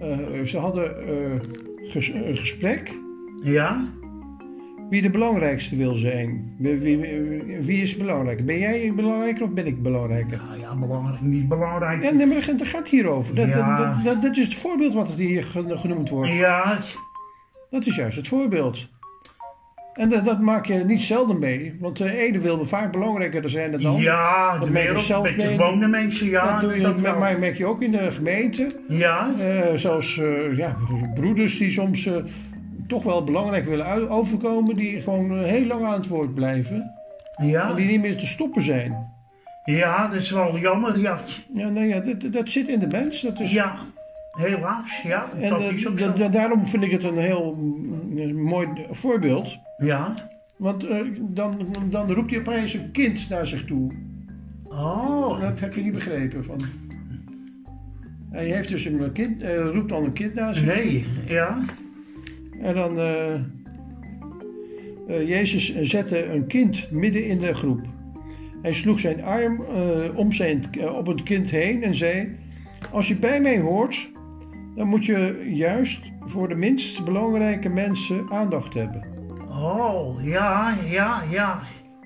eh, ze hadden ges- een gesprek Ja? wie de belangrijkste wil zijn. Wie, wie, wie- is belangrijk? Ben jij belangrijker of ben ik belangrijker? Nou ja, belangrijk, niet belangrijk. Ja, nee, maar het gaat hierover. Dat, Ja. dat, dat, dat is het voorbeeld wat hier gen- genoemd wordt. Ja, Dat is juist het voorbeeld. En dat, dat maak je niet zelden mee. Want de ene wil vaak belangrijker zijn dan de ander. ja, de je gewone mensen, ja. dat doe je, dat maar, merk je ook in de gemeente. Ja, Eh, zelfs eh, ja, broeders die soms eh, toch wel belangrijk willen overkomen, die gewoon eh, heel lang aan het woord blijven. ja, En die niet meer te stoppen zijn. ja, dat is wel jammer, ja. Ja, nou ja, dat, dat zit in de mens. Dat is, Ja, helaas, ja, en dat eh, is ook da- zo. da- daarom vind ik het een heel mm, mooi voorbeeld. Ja, Want eh, dan, dan roept hij opeens een kind naar zich toe. oh, Dat heb je niet begrepen van. Hij heeft dus een kind, eh, roept dan een kind naar zich toe. nee, ja, En dan, Jezus zette een kind midden in de groep. Hij sloeg zijn arm om zijn, op het kind heen en zei: Als je bij mij hoort, dan moet je juist voor de minst belangrijke mensen aandacht hebben. oh, ja, ja, ja.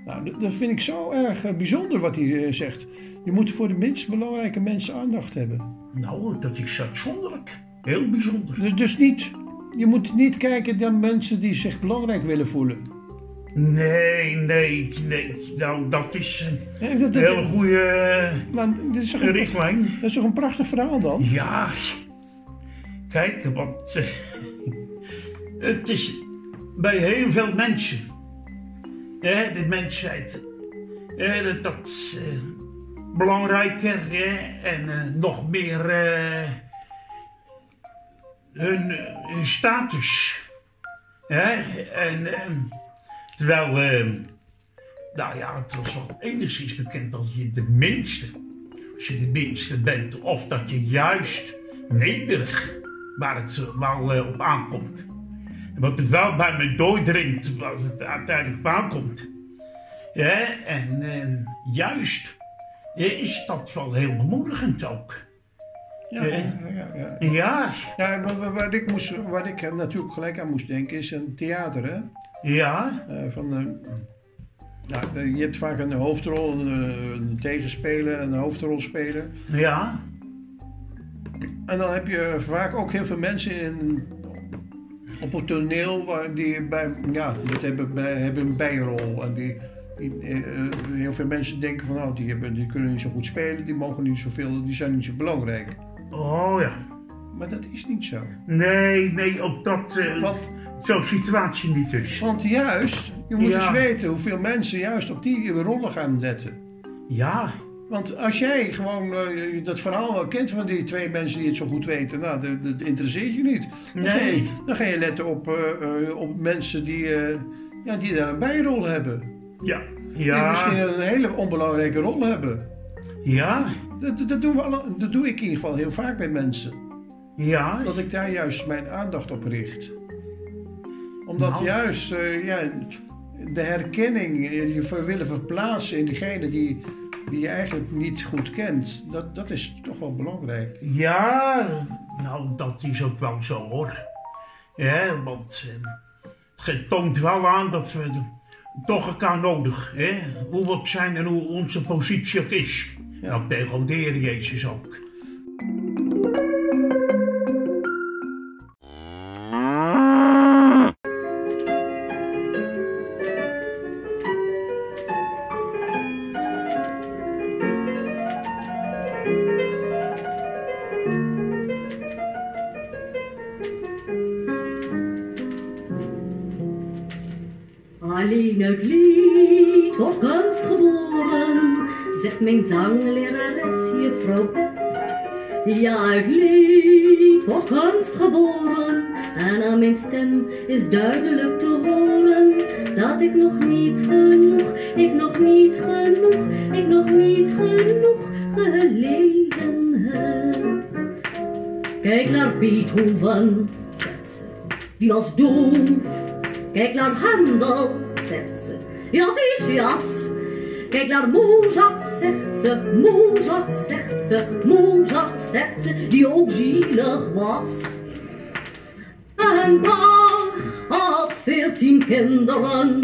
Nou, dat- vind ik zo erg eh, bijzonder wat hij eh, zegt. Je moet voor de minst belangrijke mensen aandacht hebben. Nou, dat is uitzonderlijk. Heel bijzonder. Dus, dus niet, je moet niet kijken naar mensen die zich belangrijk willen voelen. Nee, nee, nee. Nou, dat is een hele goede eh, dit is toch een, richtlijn. dat is toch een prachtig verhaal dan? Ja, kijk, want eh, [LAUGHS] het is bij heel veel mensen, hè, de mensheid, hè, dat, dat is eh, belangrijker hè, en eh, nog meer hun, status. Hè, en, terwijl, nou ja, het was wel enigszins bekend dat je de minste als je de minste bent, of dat je juist nederig waar het wel eh, op aankomt. En wat het wel bij me doordringt, wat het uiteindelijk op aankomt. Ja, en juist is dat wel heel bemoedigend ook. Ja, Ja. ja, ja, ja. Ja, Ja, waar, waar- waar ik moest, waar ik natuurlijk gelijk aan moest denken is een theater. Hè? ja, Eh, van, eh, nou, je hebt vaak een hoofdrol, een, een tegenspeler en een hoofdrolspeler. ja, En dan heb je vaak ook heel veel mensen in, op het toneel waar die bij, ja, dat hebben, hebben een bijrol. En die, die, eh, heel veel mensen denken van nou, die, hebben, die kunnen niet zo goed spelen, die mogen niet zoveel, die zijn niet zo belangrijk. oh ja. Maar dat is niet zo. Nee, nee, ook dat, eh, zo'n situatie niet dus. want juist, je moet Ja. eens weten hoeveel mensen juist op die rollen gaan letten. Ja, Want als jij gewoon eh, dat verhaal wel kent van die twee mensen die het zo goed weten, nou, dat, dat interesseert je niet. Dan, ga, je, Nee. dan ga je letten op, eh, eh, op mensen die, ja, die daar een bijrol hebben. ja, Die misschien ja, een hele onbelangrijke rol hebben. ja, Dat, dat, doen we alle, dat doe ik in ieder geval heel vaak met mensen. ja, Dat ik daar juist mijn aandacht op richt. Omdat Nou. juist ja, de herkenning, je willen verplaatsen in diegene die, die je eigenlijk niet goed kent, dat, dat is toch wel belangrijk. Ja, nou dat is ook wel zo hoor. Ja, want eh, het toont wel aan dat we toch elkaar nodig, hè? hoe we ook zijn en hoe onze positie ook is. Ja. Nou, tegen de Heer Jezus ook. Is duidelijk te horen dat ik nog niet genoeg, ik nog niet genoeg, ik nog niet genoeg geleden heb. Kijk naar Beethoven, zegt ze, die was doof. Kijk naar Handel, zegt ze, die had ischias. Kijk naar Mozart, zegt ze, Mozart, zegt ze, Mozart, zegt ze, die ook zielig was. En veertien kinderen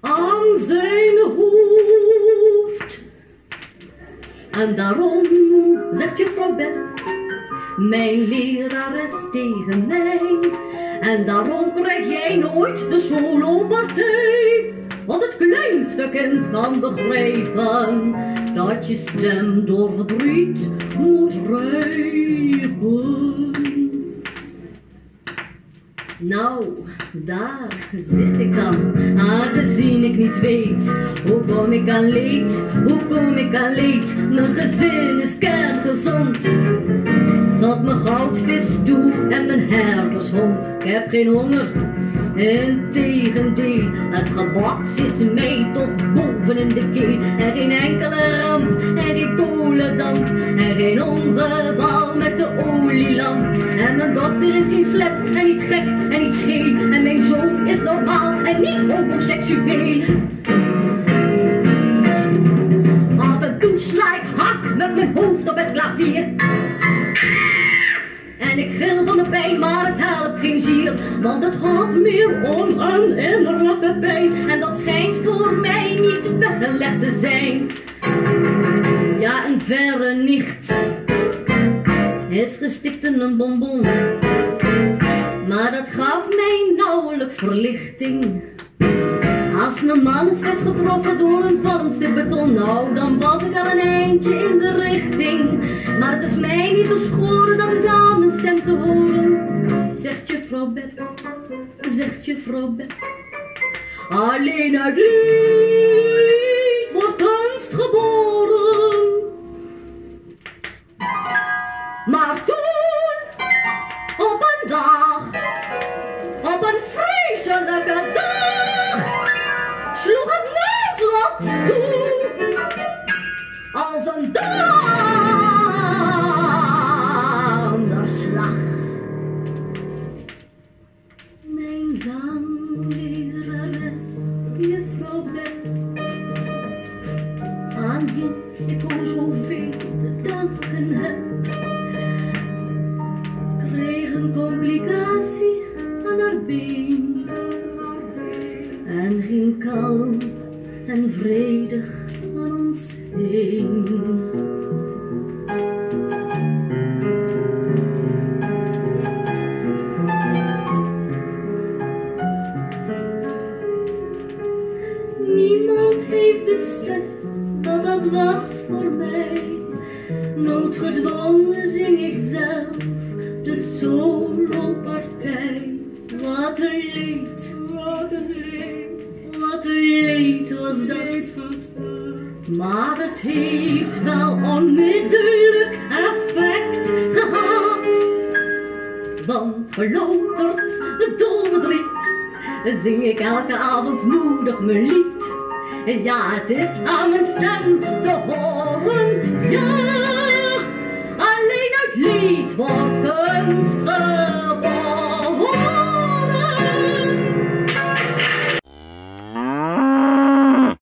aan zijn hoofd. En daarom, zegt juffrouw Bet, mijn lerares tegen mij. En daarom krijg jij nooit de solopartij. Want het kleinste kind kan begrijpen dat je stem door verdriet moet rijpen. Nou, daar zit ik dan, aangezien ik niet weet hoe kom ik aan leed, hoe kom ik aan leed. Mijn gezin is kerngezond, tot mijn goudvis toe en mijn herdershond. Ik heb geen honger, integendeel, het gebak zit mee tot boven in de keel. En geen enkele ramp, en die kolendamp, en geen ongeval met de olielamp. En mijn dochter is geen slet, en niet gek, en niet scheel. En mijn zoon is normaal, en niet homoseksueel. Af en toe sla ik hard met mijn hoofd op het klavier. En ik gil van de pijn, maar het helpt geen zier. Want het gaat meer om een innerlijke pijn. En dat schijnt voor mij niet weggelegd te zijn. Ja, een verre nicht is gestikt in een bonbon. Maar dat gaf mij nauwelijks verlichting. Als mijn man eens werd getroffen door een vormstuk beton, nou dan was ik al een eindje in de richting. Maar het is mij niet beschoren, dat is aan mijn stem te horen. Zegt juffrouw Bet, zegt juffrouw Bet. Alleen uit lied wordt kunst geboren. Maar